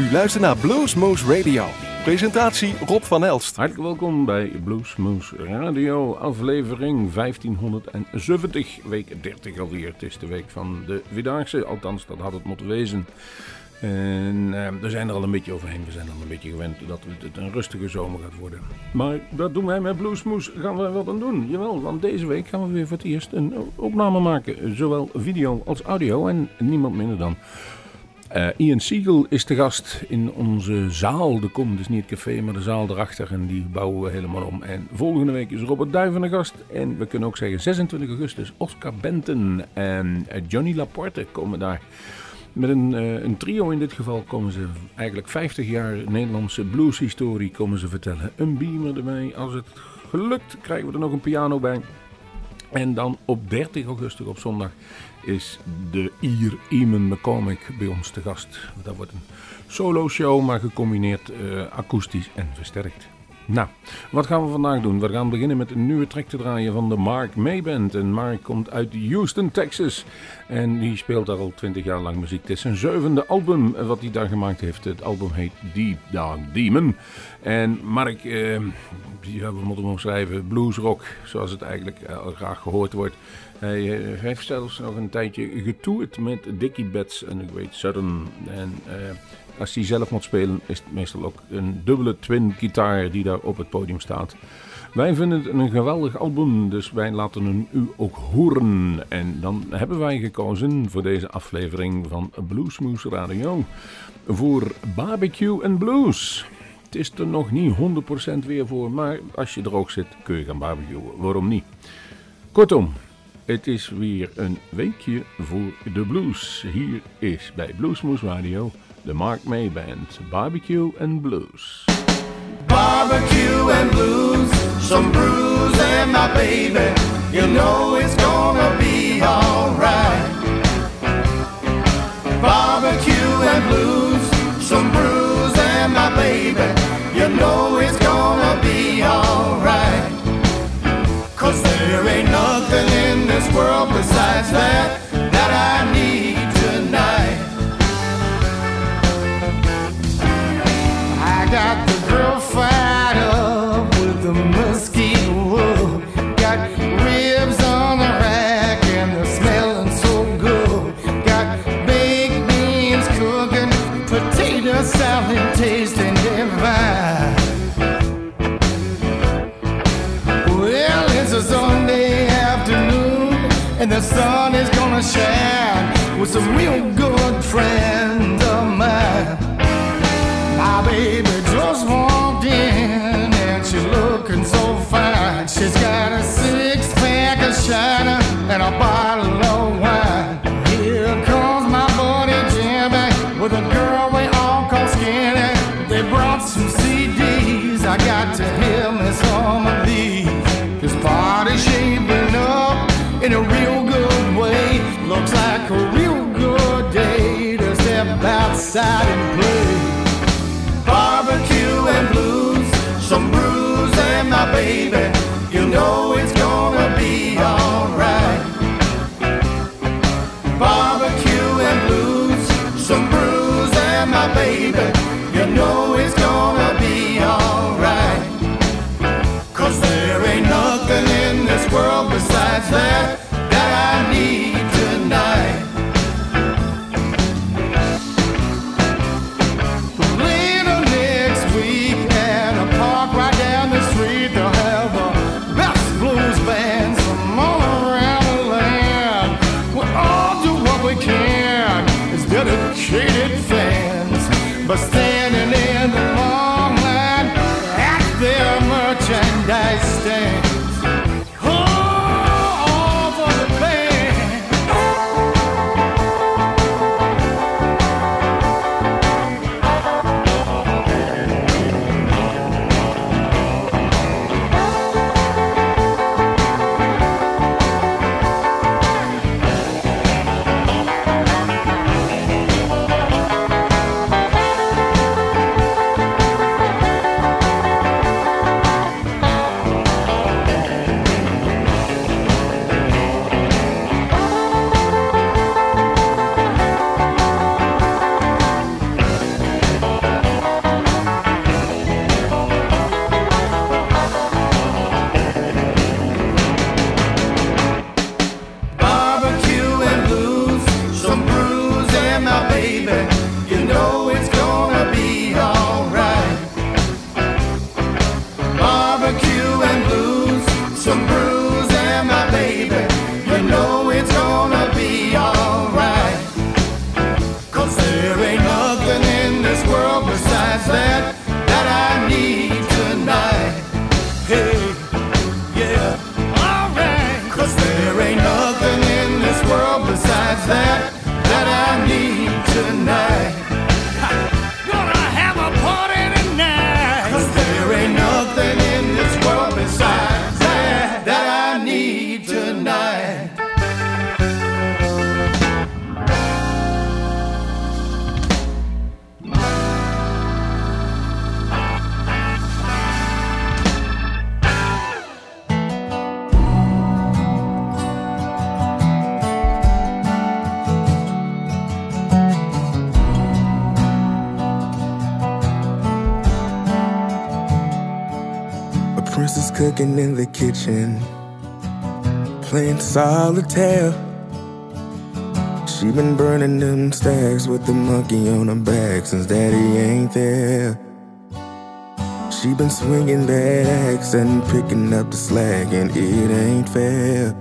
U luistert naar Bluesmoose Radio. Presentatie Rob van Elst. Hartelijk welkom bij Bluesmoose Radio, aflevering 1570, week 30 alweer. Het is de week van de Vierdaagse, althans dat had het moeten wezen. En eh, we zijn er al een beetje overheen. We zijn al een beetje gewend dat het een rustige zomer gaat worden. Maar dat doen wij met Bluesmoes. Gaan we wat aan doen? Jawel, want deze week gaan we weer voor het eerst een opname maken. Zowel video als audio. En niemand minder dan uh, Ian Siegel is de gast in onze zaal. De kom, dus niet het café, maar de zaal erachter. En die bouwen we helemaal om. En volgende week is Robert Duiven de gast. En we kunnen ook zeggen 26 augustus Oscar Benton en eh, Johnny Laporte komen daar. Met een, uh, een, trio in dit geval komen ze eigenlijk 50 jaar Nederlandse blueshistorie komen ze vertellen. Een beamer erbij. Als het gelukt krijgen we er nog een piano bij. En dan op 30 augustus op zondag is de Ier Eamon McCormick bij ons te gast. Dat wordt een solo show, maar gecombineerd uh, akoestisch en versterkt. Nou, wat gaan we vandaag doen? We gaan beginnen met een nieuwe track te draaien van de Mark May Band. En Mark komt uit Houston, Texas. En die speelt daar al 20 jaar lang muziek. Het is zijn zevende album wat hij daar gemaakt heeft. Het album heet Deep Dog Demon. En Mark, eh, ja, we moeten hem bluesrock, zoals het eigenlijk uh, graag gehoord wordt. Hij uh, heeft zelfs nog een tijdje getoerd met Dickie Betts en The Great Southern. En... Uh, als hij zelf moet spelen, is het meestal ook een dubbele twin gitaar die daar op het podium staat. Wij vinden het een geweldig album, dus wij laten hem u ook horen. En dan hebben wij gekozen voor deze aflevering van Bluesmoose Radio voor Barbecue and Blues. Het is er nog niet 100% weer voor, maar als je droog zit kun je gaan barbecuen. Waarom niet? Kortom, het is weer een weekje voor de blues. Hier is bij Bluesmoose Radio the Mark May Band, Barbecue and Blues. Barbecue and blues, some brews and my baby, you know it's gonna be alright. Barbecue and blues, some brews and my baby, you know it's this world besides that gonna with some real good friend of mine. My baby just walked in and she's looking so fine. She's got a six pack of China and a bottle of outside and play barbecue and blues, some brews and my baby, kitchen, playing solitaire. She been burning them stacks with the monkey on her back since daddy ain't there. She been swinging that axe and picking up the slack, and it ain't fair.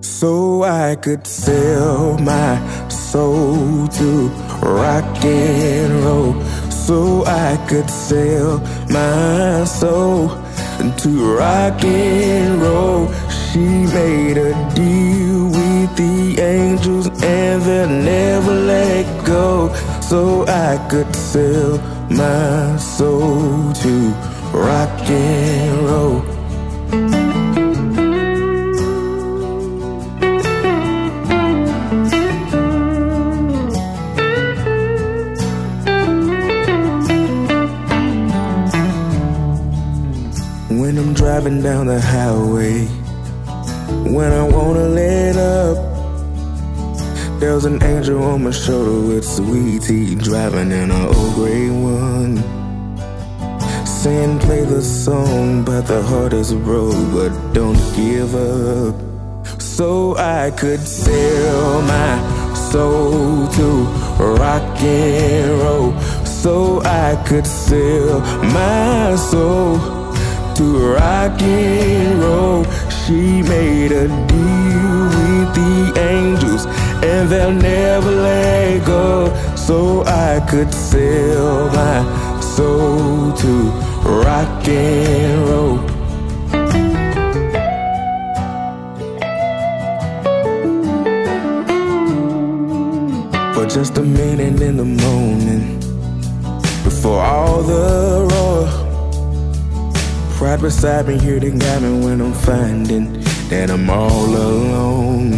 So I could sell my soul to rock and roll. So I could sell my soul to rock and roll. She made a deal with the angels and they'll never let go. So I could sell my soul to rock and roll. Driving down the highway, when I wanna let up, there's an angel on my shoulder with sweet tea driving in an old gray one. Saying play the song, but the hardest road, but don't give up. So I could sell my soul to rock and roll. So I could sell my soul to rock and roll. She made a deal with the angels, and they'll never let go. So I could sell my soul to rock and roll. For just a minute in the morning, before all the roar. Right beside me, here to guide me when I'm finding that I'm all alone.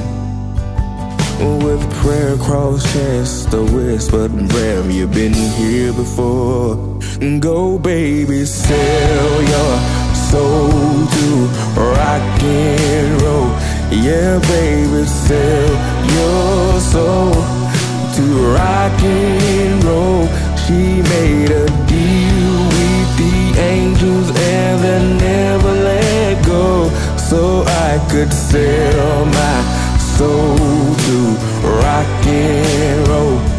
With prayer across chest, a whispered breath, you've been here before. Go, baby, sell your soul to rock and roll. Yeah, baby, sell your soul to rock and roll. She made a So I could sell my soul to rock and roll.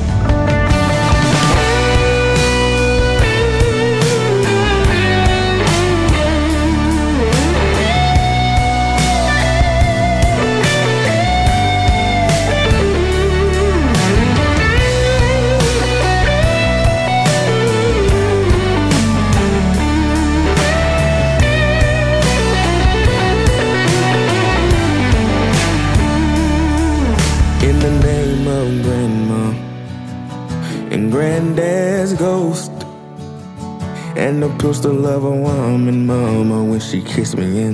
to love a woman, mama, when she kissed me.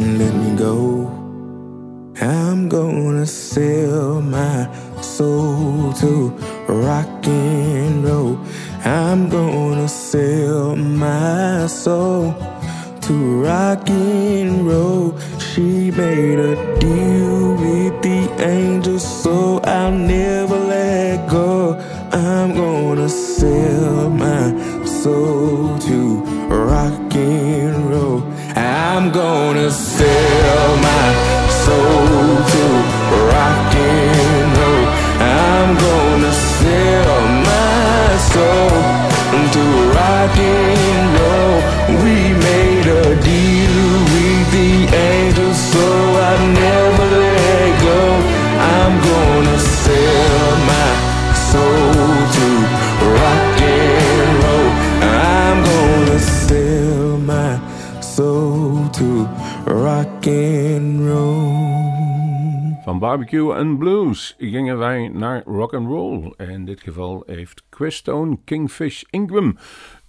Dit geval heeft Quistone Kingfish Ingram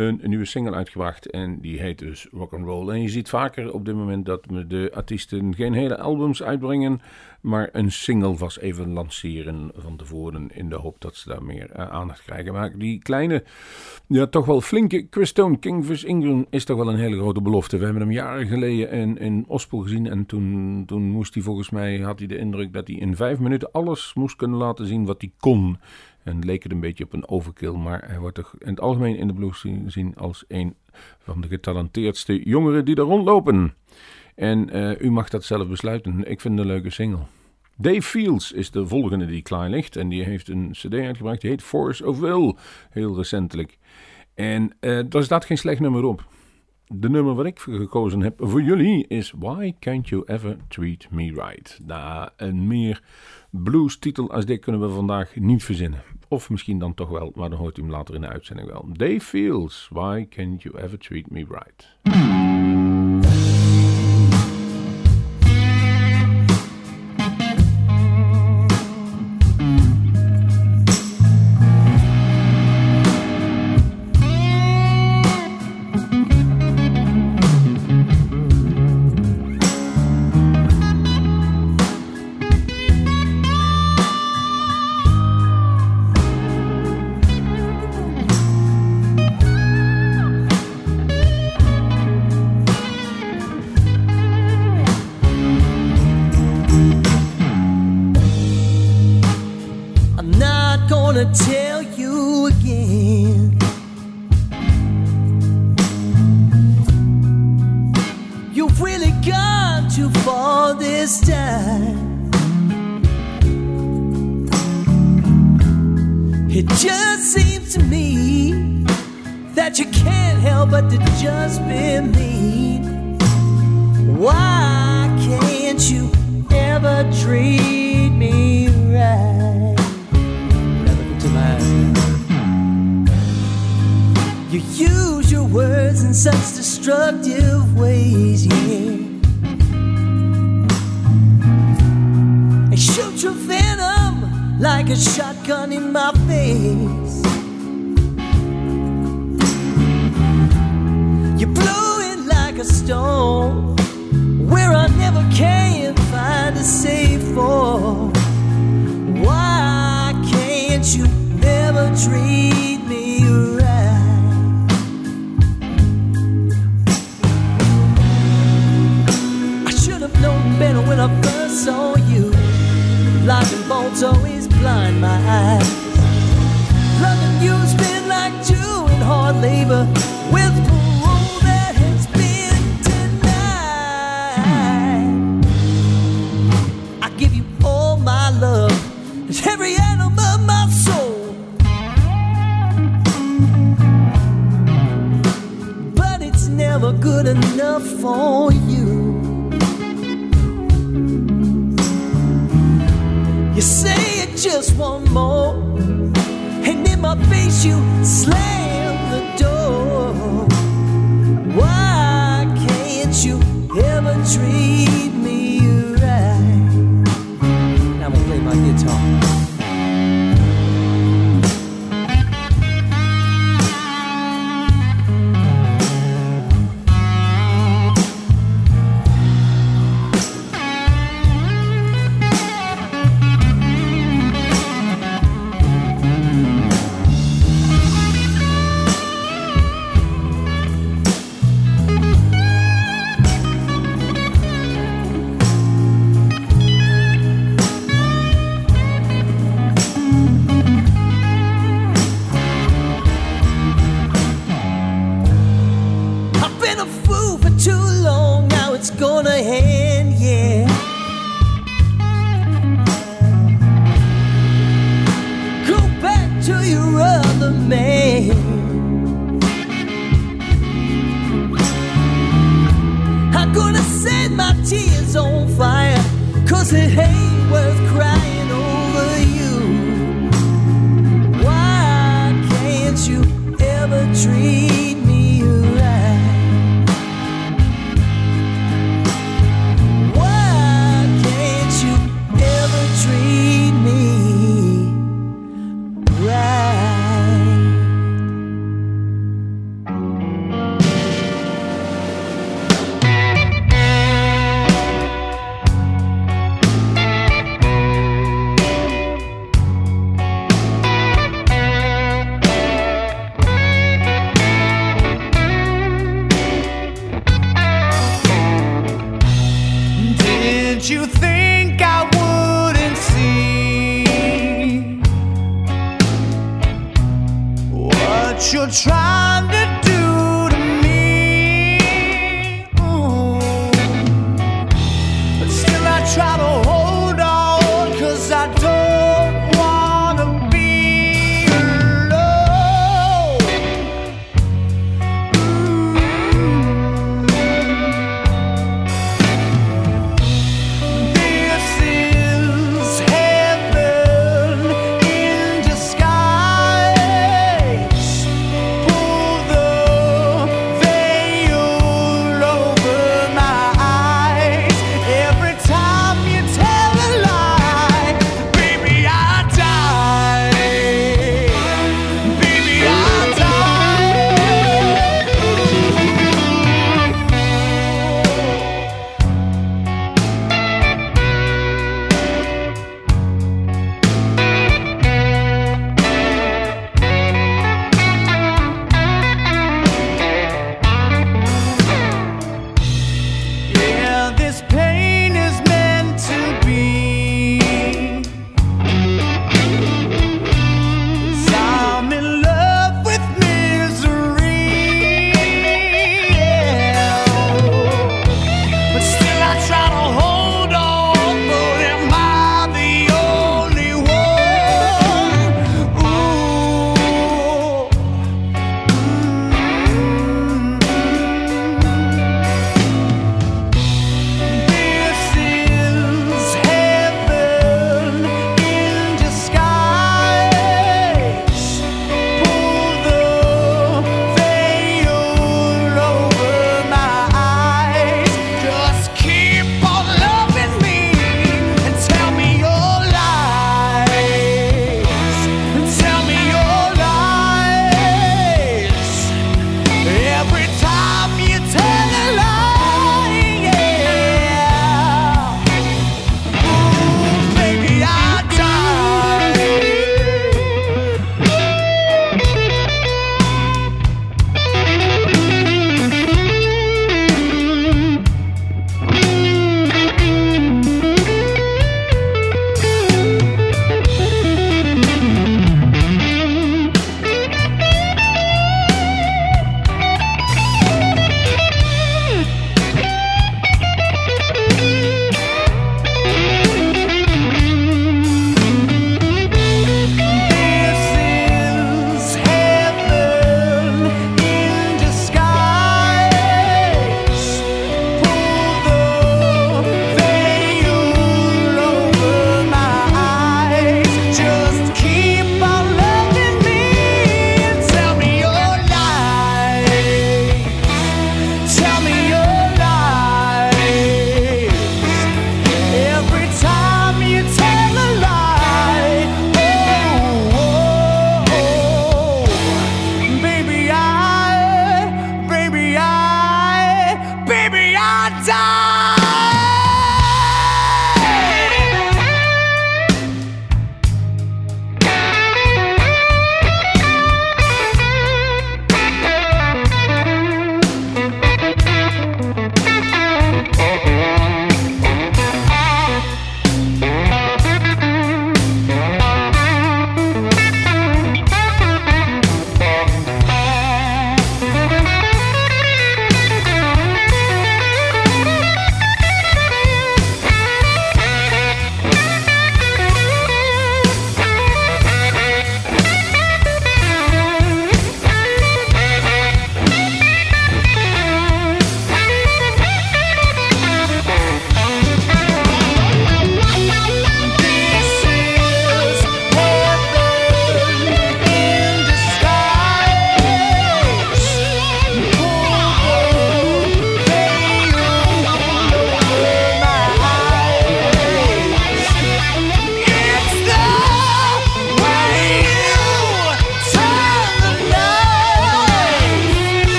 een, nieuwe single uitgebracht en die heet dus rock and roll. En je ziet vaker op dit moment dat de artiesten geen hele albums uitbrengen, maar een single vast even lanceren van tevoren in de hoop dat ze daar meer uh, aandacht krijgen. Maar die kleine, ja toch wel flinke Quistone Kingfish Ingram is toch wel een hele grote belofte. We hebben hem jaren geleden in, in Ospel gezien en toen, toen moest hij volgens mij, had hij de indruk dat hij in vijf minuten alles moest kunnen laten zien wat hij kon. En leek het een beetje op een overkill, maar hij wordt toch in het algemeen in de blues gezien als een van de getalenteerdste jongeren die er rondlopen. En uh, u mag dat zelf besluiten. Ik vind het een leuke single. Dave Fields is de volgende die klaar ligt. En die heeft een cd uitgebracht. Die heet Force of Will. Heel recentelijk. En uh, daar staat geen slecht nummer op. De nummer wat ik gekozen heb voor jullie is Why Can't You Ever Treat Me Right? Nou, een meer blues titel als dit kunnen we vandaag niet verzinnen. Of misschien dan toch wel, maar dan hoort u hem later in de uitzending wel. Dave Fields, Why Can't You Ever Treat Me Right? just seems to me that you can't help but to just be mean. Why can't you ever treat me right? You use your words in such destructive ways, yeah. And shoot your venom like a shot gun in my face. You blew it like a stone where I never can find a safe for. Why can't you ever treat me right? I should have known better when I first saw you. Lock and bolt, oh, blind my eyes. Loving you's been like doing hard labor with parole that has been denied. I give you all my love, it's every atom of my soul. But it's never good enough for you. You say just one more. And in my face, you slam the door. Why can't you ever dream? trouble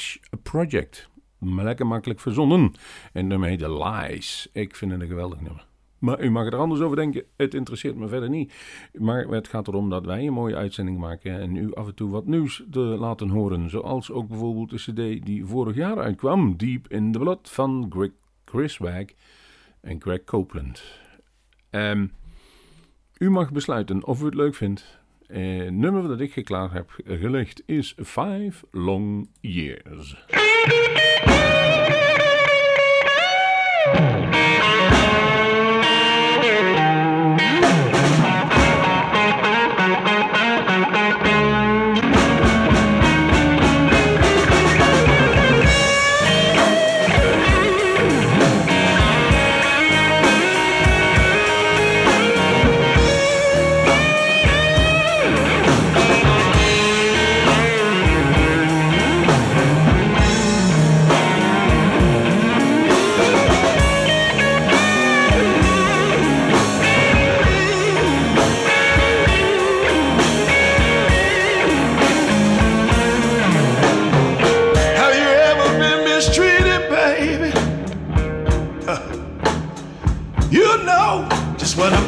Jeremy Edge Project. Lekker makkelijk verzonnen. En daarmee The Lies. Ik vind het een geweldig nummer. Maar u mag er anders over denken. Het interesseert me verder niet. Maar het gaat erom dat wij een mooie uitzending maken. En u af en toe wat nieuws te laten horen. Zoals ook bijvoorbeeld de CD die vorig jaar uitkwam. Deep in the Blood van Greg Chris Wag en Greg Copeland. Ehm, u mag besluiten of u het leuk vindt. Eh, nummer dat ik geklaard heb gelegd is Five Long Years.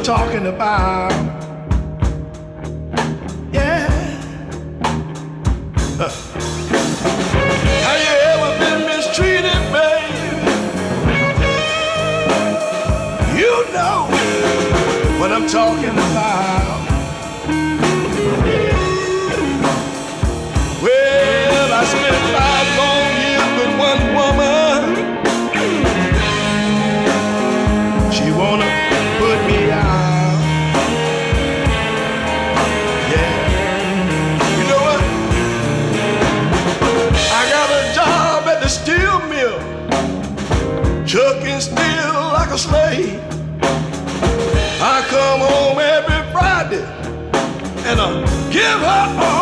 Talking about. Yeah. Have you ever been mistreated, baby? You know what I'm talking about. A slave. I come home every Friday and I give her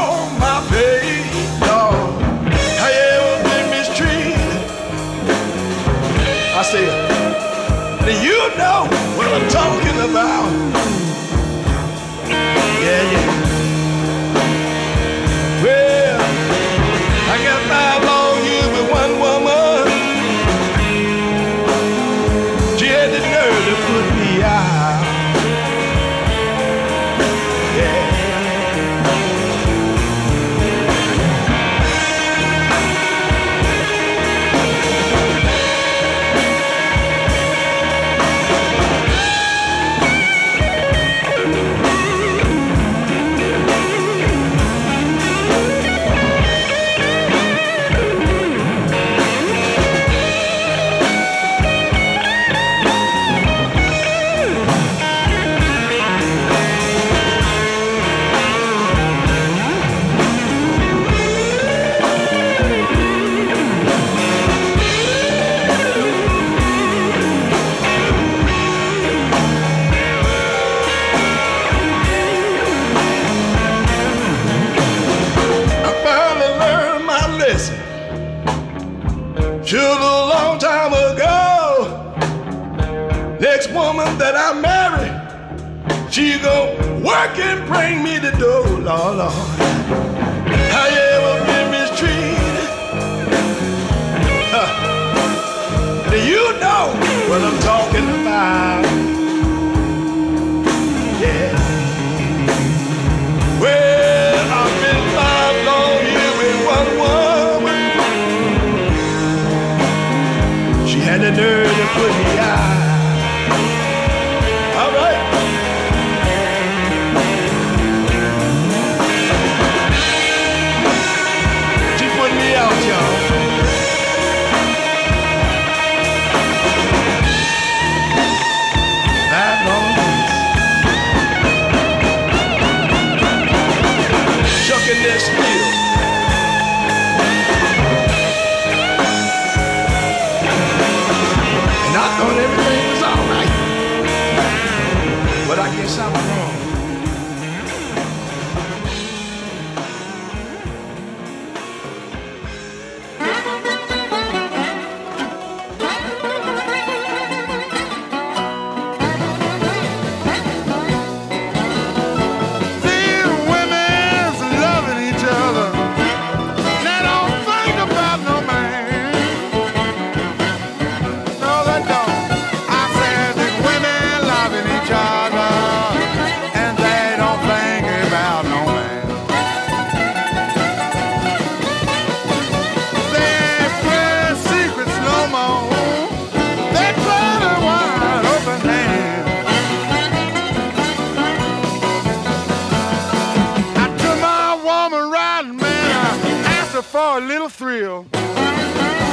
work and bring me the dough, Lord, Lord. You ever been mistreated? Huh. Do you know what I'm talking about? Yeah. Well, I've been with one woman. She had the nerve to put me thrill.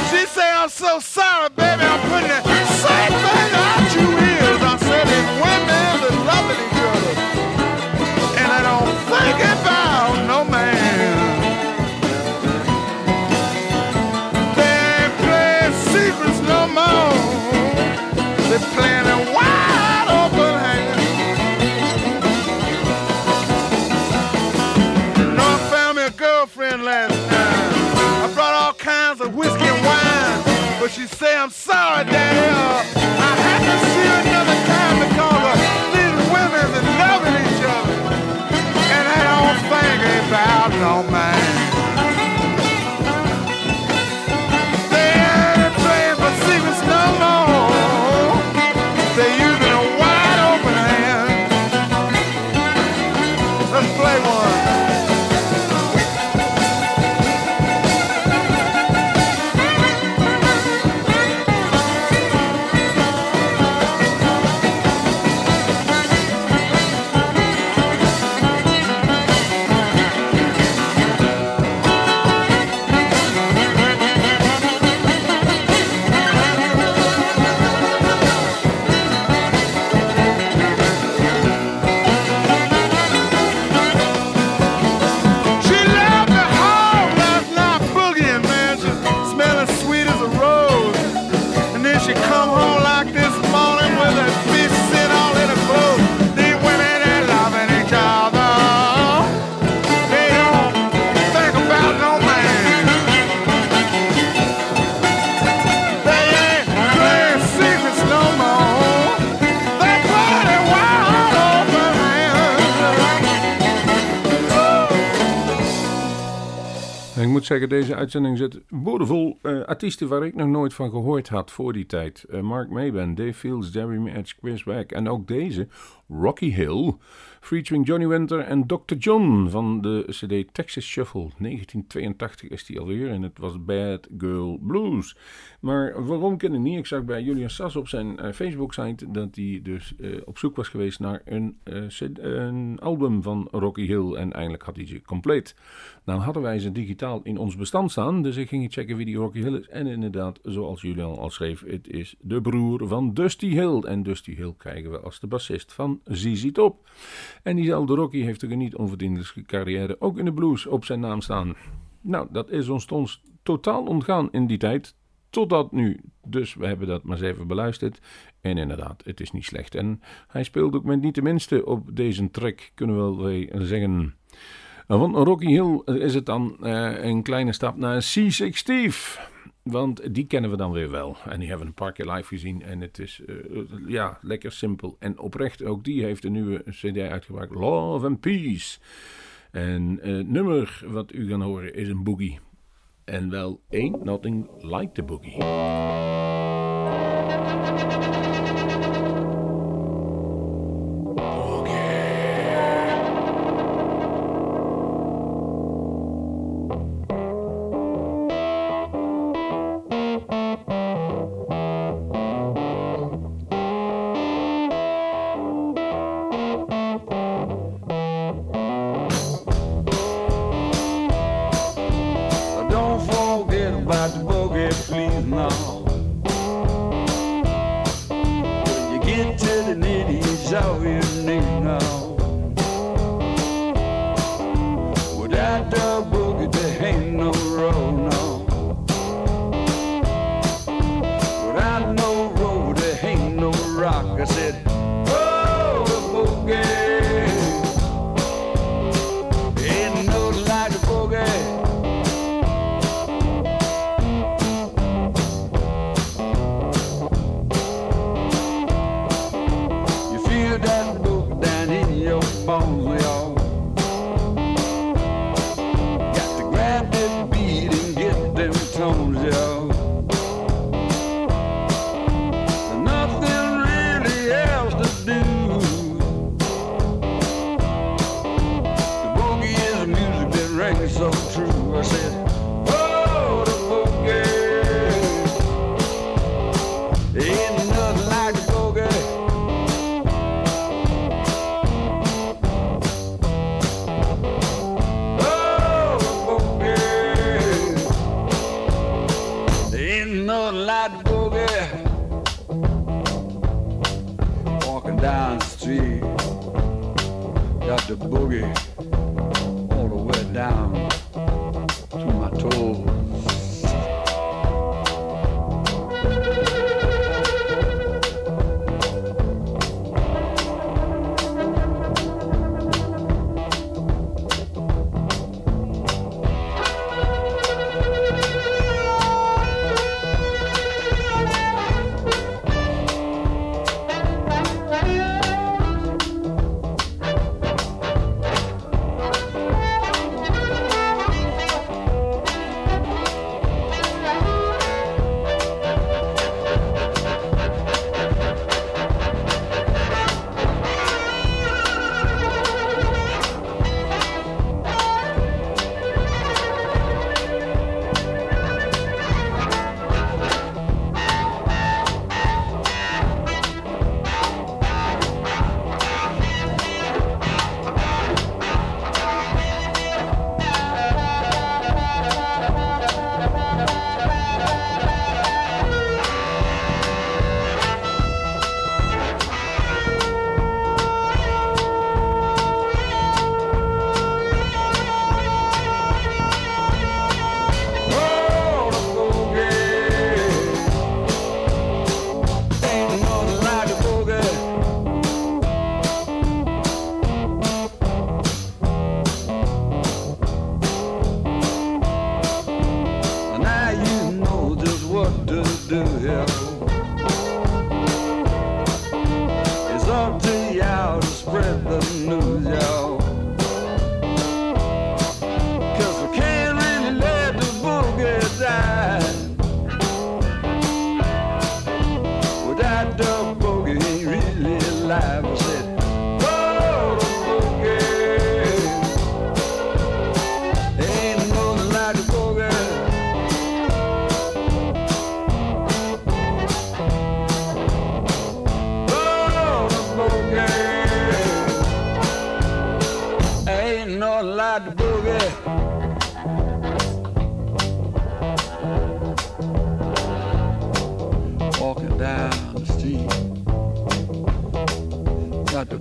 She say, I'm so sorry, baby, I'm putting the same thing out you is. I said, it's women moet zeggen, deze uitzending zit boordevol eh, artiesten waar ik nog nooit van gehoord had voor die tijd. Eh, Mark Mayben, Dave Fields, Jeremy Edge, Chris Beck en ook deze, Rocky Hill, featuring Johnny Winter en Dr. John van de CD Texas Shuffle. 1982 is die alweer en het was Bad Girl Blues. Maar waarom ik niet? Ik zag bij Julian Sass op zijn eh, Facebook-site dat hij dus eh, op zoek was geweest naar een, eh, een album van Rocky Hill en eindelijk had hij ze compleet. Nou hadden wij ze digitaal in ons bestand staan, dus ik ging checken wie die Rocky Hill is. En inderdaad, zoals Julian al schreef, het is de broer van Dusty Hill. En Dusty Hill krijgen we als de bassist van ZZ Top. En diezelfde Rocky heeft ook een niet onverdienlijke carrière, ook in de blues, op zijn naam staan. Nou, dat is ons totaal ontgaan in die tijd, totdat nu. Dus we hebben dat maar even beluisterd. En inderdaad, het is niet slecht. En hij speelt ook met niet de minste op deze track, kunnen we wel zeggen. Van Rocky Hill is het dan eh, een kleine stap naar C6 Steve. Want die kennen we dan weer wel. En die hebben we een paar keer live gezien. En het is eh, ja, lekker simpel en oprecht. Ook die heeft een nieuwe CD uitgebracht. Love and Peace. En eh, het nummer wat u gaan horen is een boogie. En wel Ain't Nothing Like the Boogie. bad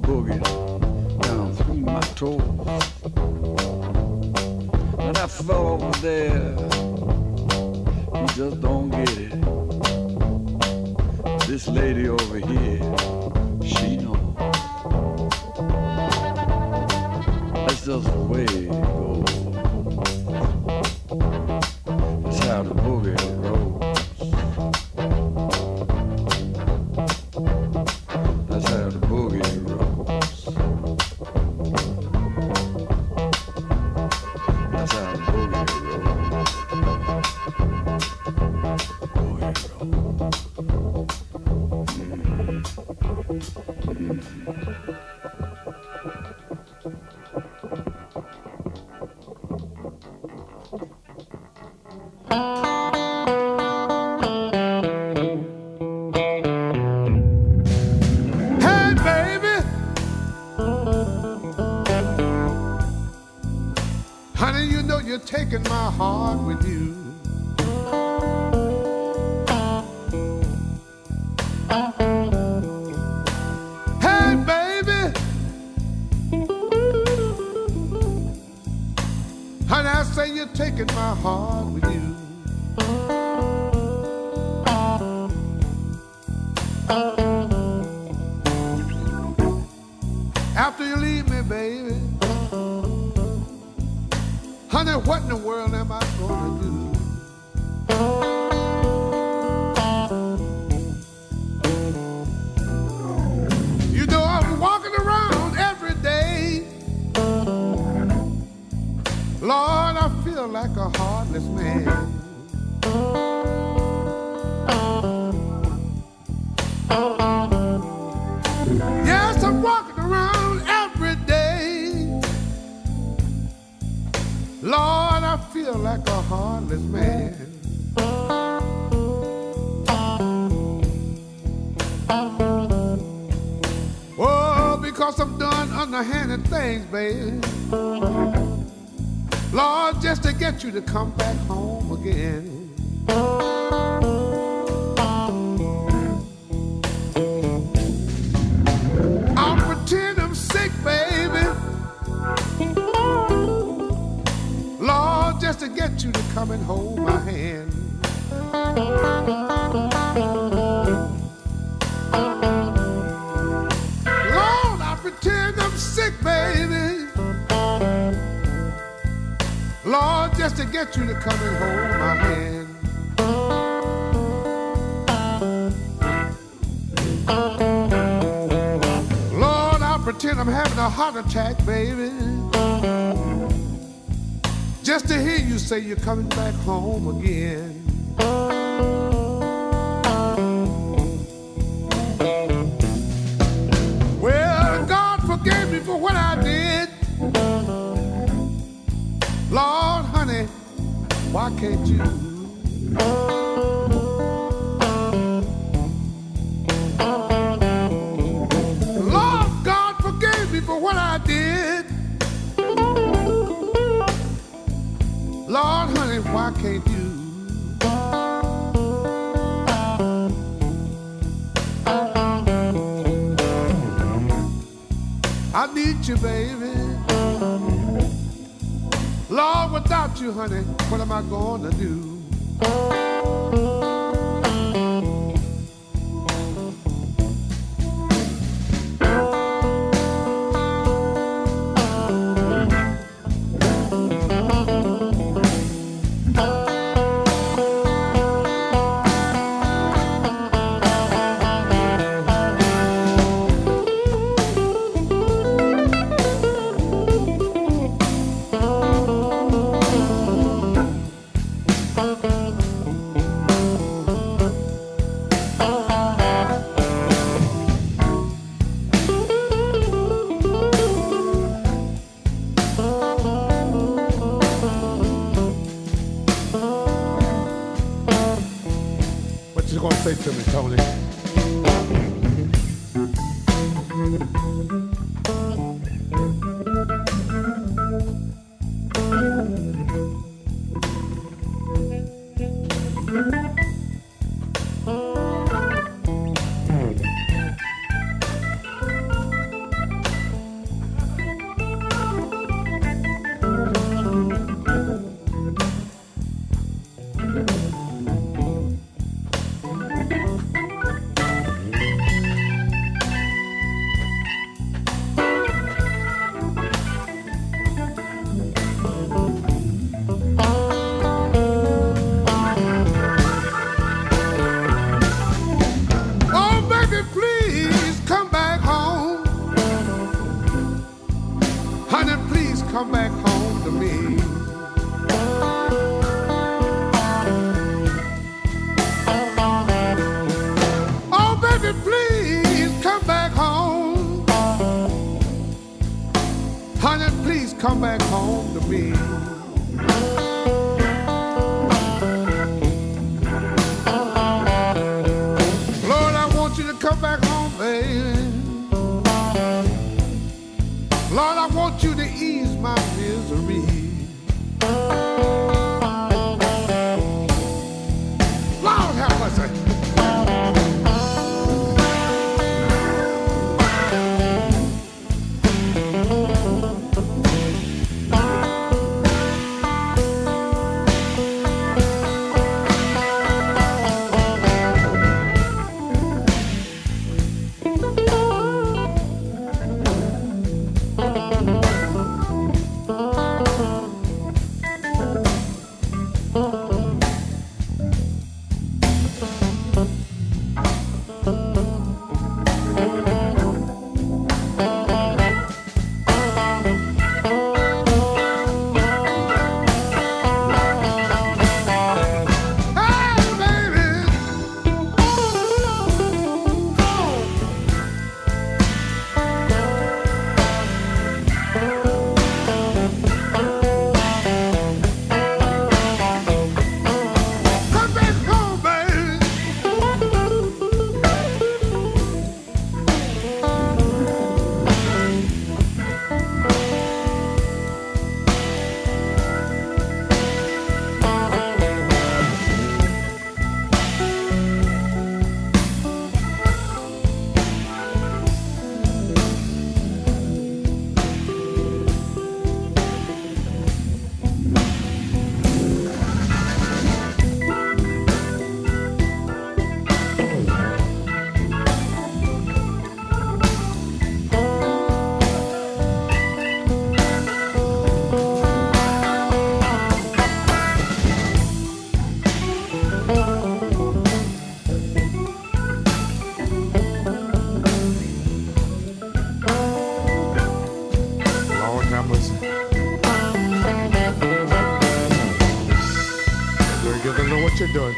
Boogie down through my toes. And I fell over there. You just don't get it. This lady over here, she knows. That's just the way it goes. Heart with you. Hey, baby. Honey, I say you're taking my heart with you. After you leave me, baby. Honey, what in the world am I gonna do? You know I'm walking around every day. Lord, I feel like a heartless man. Like a heartless man. Oh, because I've done underhanded things, baby. Lord, just to get you to come back home again. Get you to come and hold my hand. Lord, I pretend I'm sick, baby. Lord, just to get you to come and hold my hand. Lord, I pretend I'm having a heart attack, baby. Just to hear you say you're coming back home again. Well, God forgave me for what I did. Lord, honey, why can't you? You, honey, what am I to do?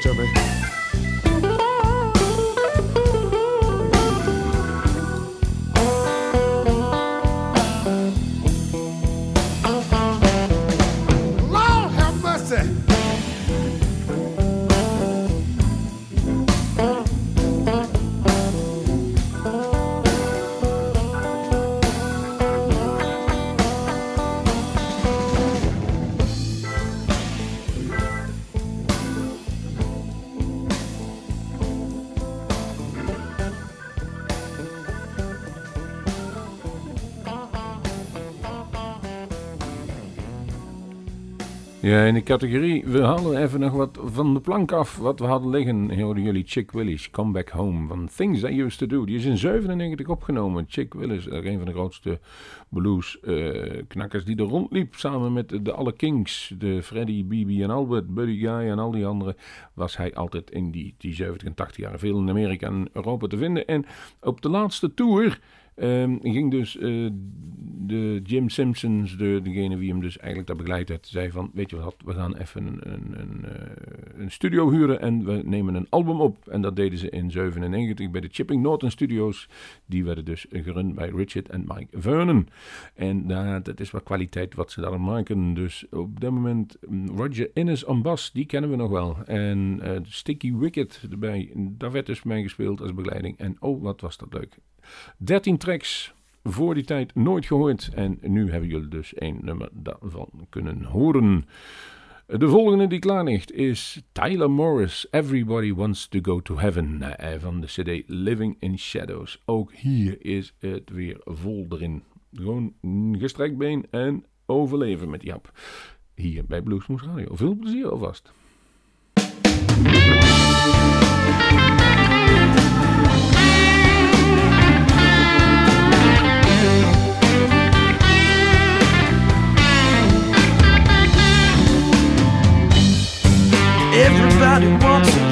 To me. Ja, in de categorie, we halen even nog wat van de plank af. Wat we hadden liggen, hoorden jullie Chick Willis, Come Back Home, van Things I Used To Do. Die is in 97 opgenomen. Chick Willis, eh, een van de grootste blues-knakkers die er rondliep. Samen met de alle Kings, de Freddie, BB en Albert, Buddy Guy en al die anderen. Was hij altijd in die, die 70 en 80 jaar veel in Amerika en Europa te vinden. En op de laatste tour... Ehm, ging dus eh, de Jim Simpsons, de, degene wie hem dus eigenlijk daar begeleid heeft, zei van, weet je wat, we gaan even een, een, een, eh, een studio huren en we nemen een album op. En dat deden ze in 97 bij de Chipping Norton Studios. Die werden dus gerund bij Richard en Mike Vernon. En dat is wat kwaliteit wat ze daar maken. Dus op dat moment mm, Roger Innes on bas, die kennen we nog wel. En eh, Sticky Wicket erbij, daar werd dus mee gespeeld als begeleiding. En oh, wat was dat leuk. 13 tracks voor die tijd nooit gehoord. En nu hebben jullie dus één nummer daarvan kunnen horen. De volgende die klaar ligt is Tyler Morris, Everybody Wants to Go to Heaven, eh, van de CD Living in Shadows. Ook hier is het weer vol erin. Gewoon gestrekt been en overleven met Jap. Hier bij Bluesmoes Radio. Veel plezier alvast. Everybody wants to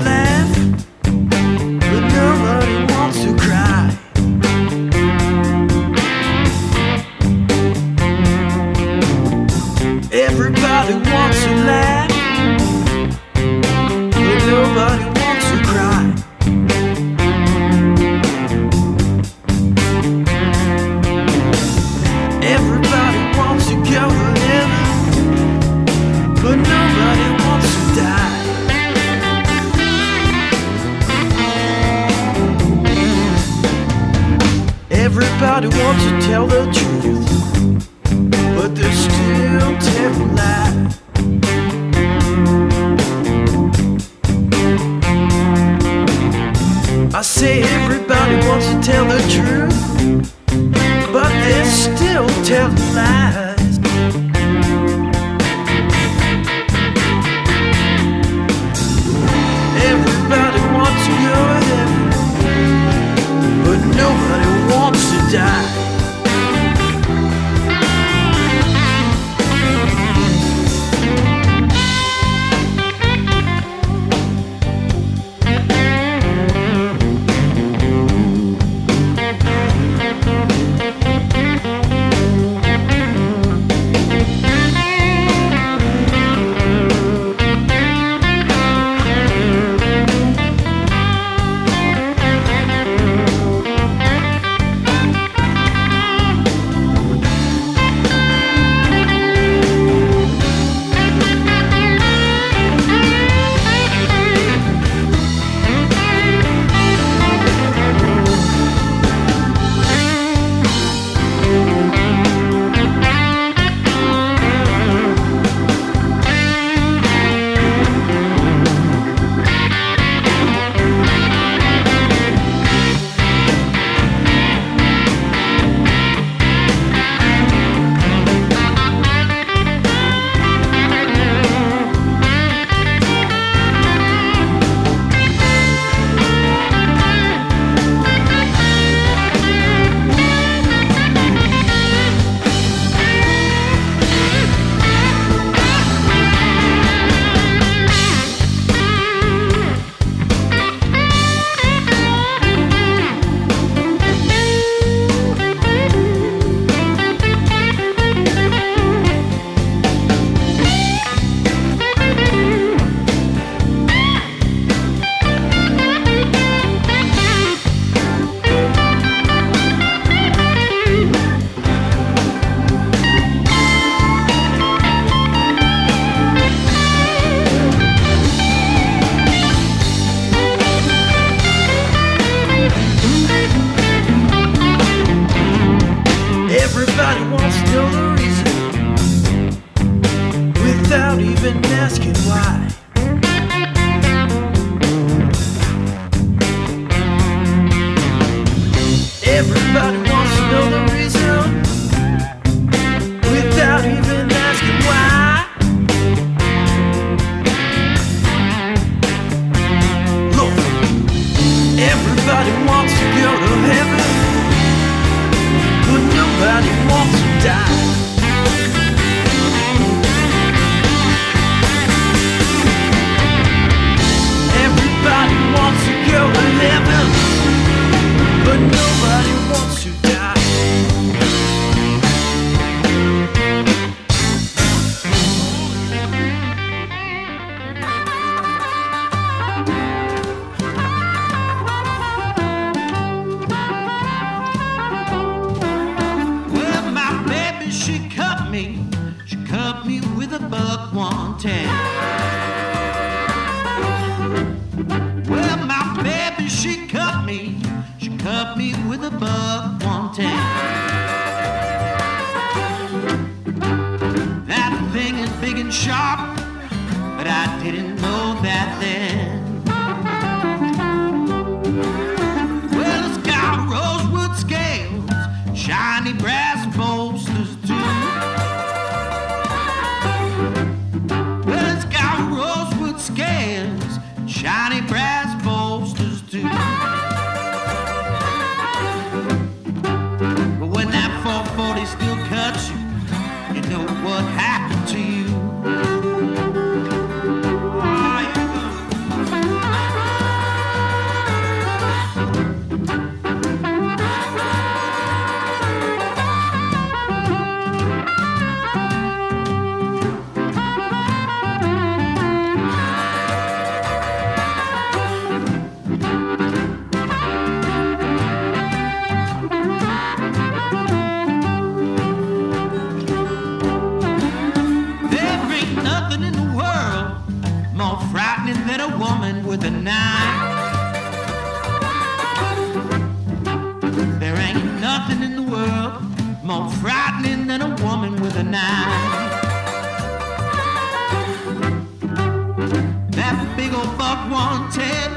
Big wanted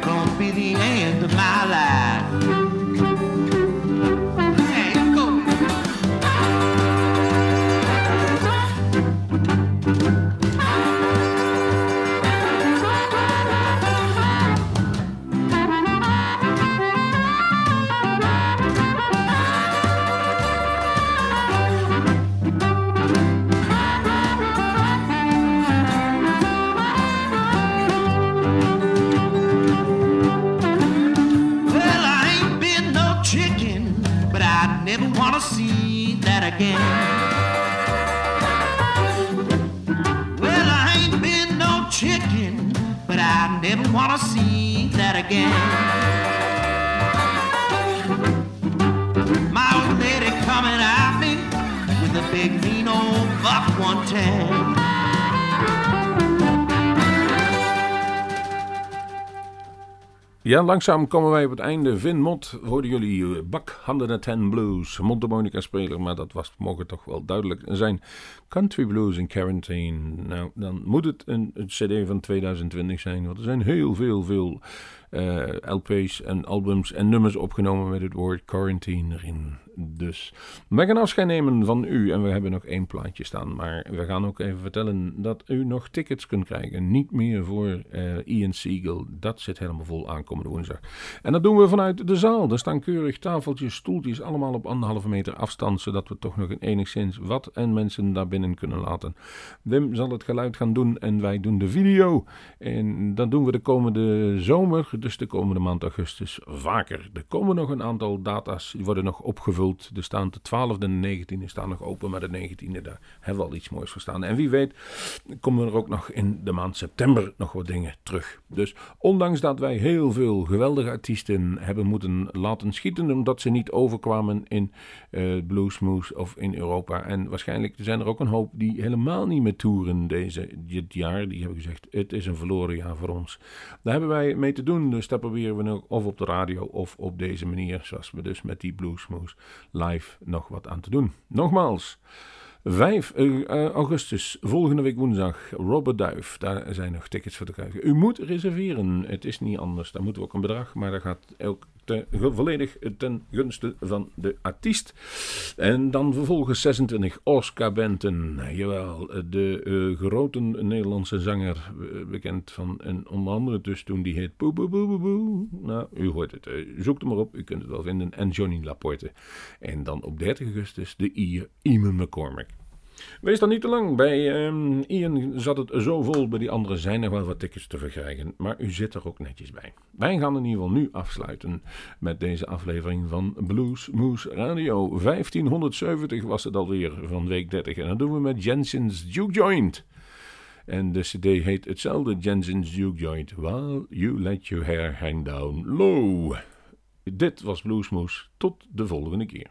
gonna be the end of my life. Coming at me with a big mean old buck 110. Ja, langzaam komen wij op het einde. Vin Mot, hoorden jullie eh, Bak 110 Blues, mondharmonica-speler, maar dat was, mogen toch wel duidelijk zijn. Country Blues in Quarantine. Nou, dan moet het een, een cd van 2020 zijn, want er zijn heel veel, veel LP's en albums en nummers opgenomen met het woord quarantine erin. Dus wij gaan afscheid nemen van u en we hebben nog één plaatje staan. Maar we gaan ook even vertellen dat u nog tickets kunt krijgen. Niet meer voor eh, Ian Siegel. Dat zit helemaal vol aankomende woensdag. En dat doen we vanuit de zaal. Er staan keurig tafeltjes, stoeltjes, allemaal op anderhalve meter afstand. Zodat we toch nog enigszins wat en mensen daar binnen kunnen laten. Wim zal het geluid gaan doen en wij doen de video. En dat doen we de komende zomer, dus de komende maand augustus, vaker. Er komen nog een aantal data's, die worden nog opgevuld. Er staan de 12e en de 19e staan nog open, maar de 19e, daar hebben we al iets moois voor staan. En wie weet komen er ook nog in de maand september nog wat dingen terug. Dus ondanks dat wij heel veel geweldige artiesten hebben moeten laten schieten, omdat ze niet overkwamen in uh, Bluesmoose of in Europa. En waarschijnlijk zijn er ook een hoop die helemaal niet meer toeren deze, dit jaar. Die hebben gezegd, het is een verloren jaar voor ons. Daar hebben wij mee te doen, dus daar proberen we nog of op de radio of op deze manier, zoals we dus met die Bluesmoose live nog wat aan te doen. Nogmaals, 5 eh, eh, augustus, volgende week woensdag, Robert Duif. Daar zijn nog tickets voor te krijgen. U moet reserveren. Het is niet anders. Daar moeten we ook een bedrag, maar dat gaat ook te- ge- volledig ten gunste van de artiest. En dan vervolgens 26 Oscar Benton. Jawel, de eh, grote Nederlandse zanger, eh, bekend van een onder andere dus toen die heet Boe Boe Boe Boe. Nou, u hoort het. eh, zoek er maar op, u kunt het wel vinden. En Johnny Laporte. En dan op 30 augustus de Ier McCormick. Wees dan niet te lang. Bij ehm, Ian zat het zo vol. Bij die anderen zijn er wel wat tickets te verkrijgen. Maar u zit er ook netjes bij. Wij gaan in ieder geval nu afsluiten met deze aflevering van Blues Moose Radio. 1570 was het alweer van week 30. En dat doen we met Jensen's Duke Joint. En de cd heet hetzelfde Jensen's Duke Joint. While you let your hair hang down low. Dit was Bluesmoes. Tot de volgende keer.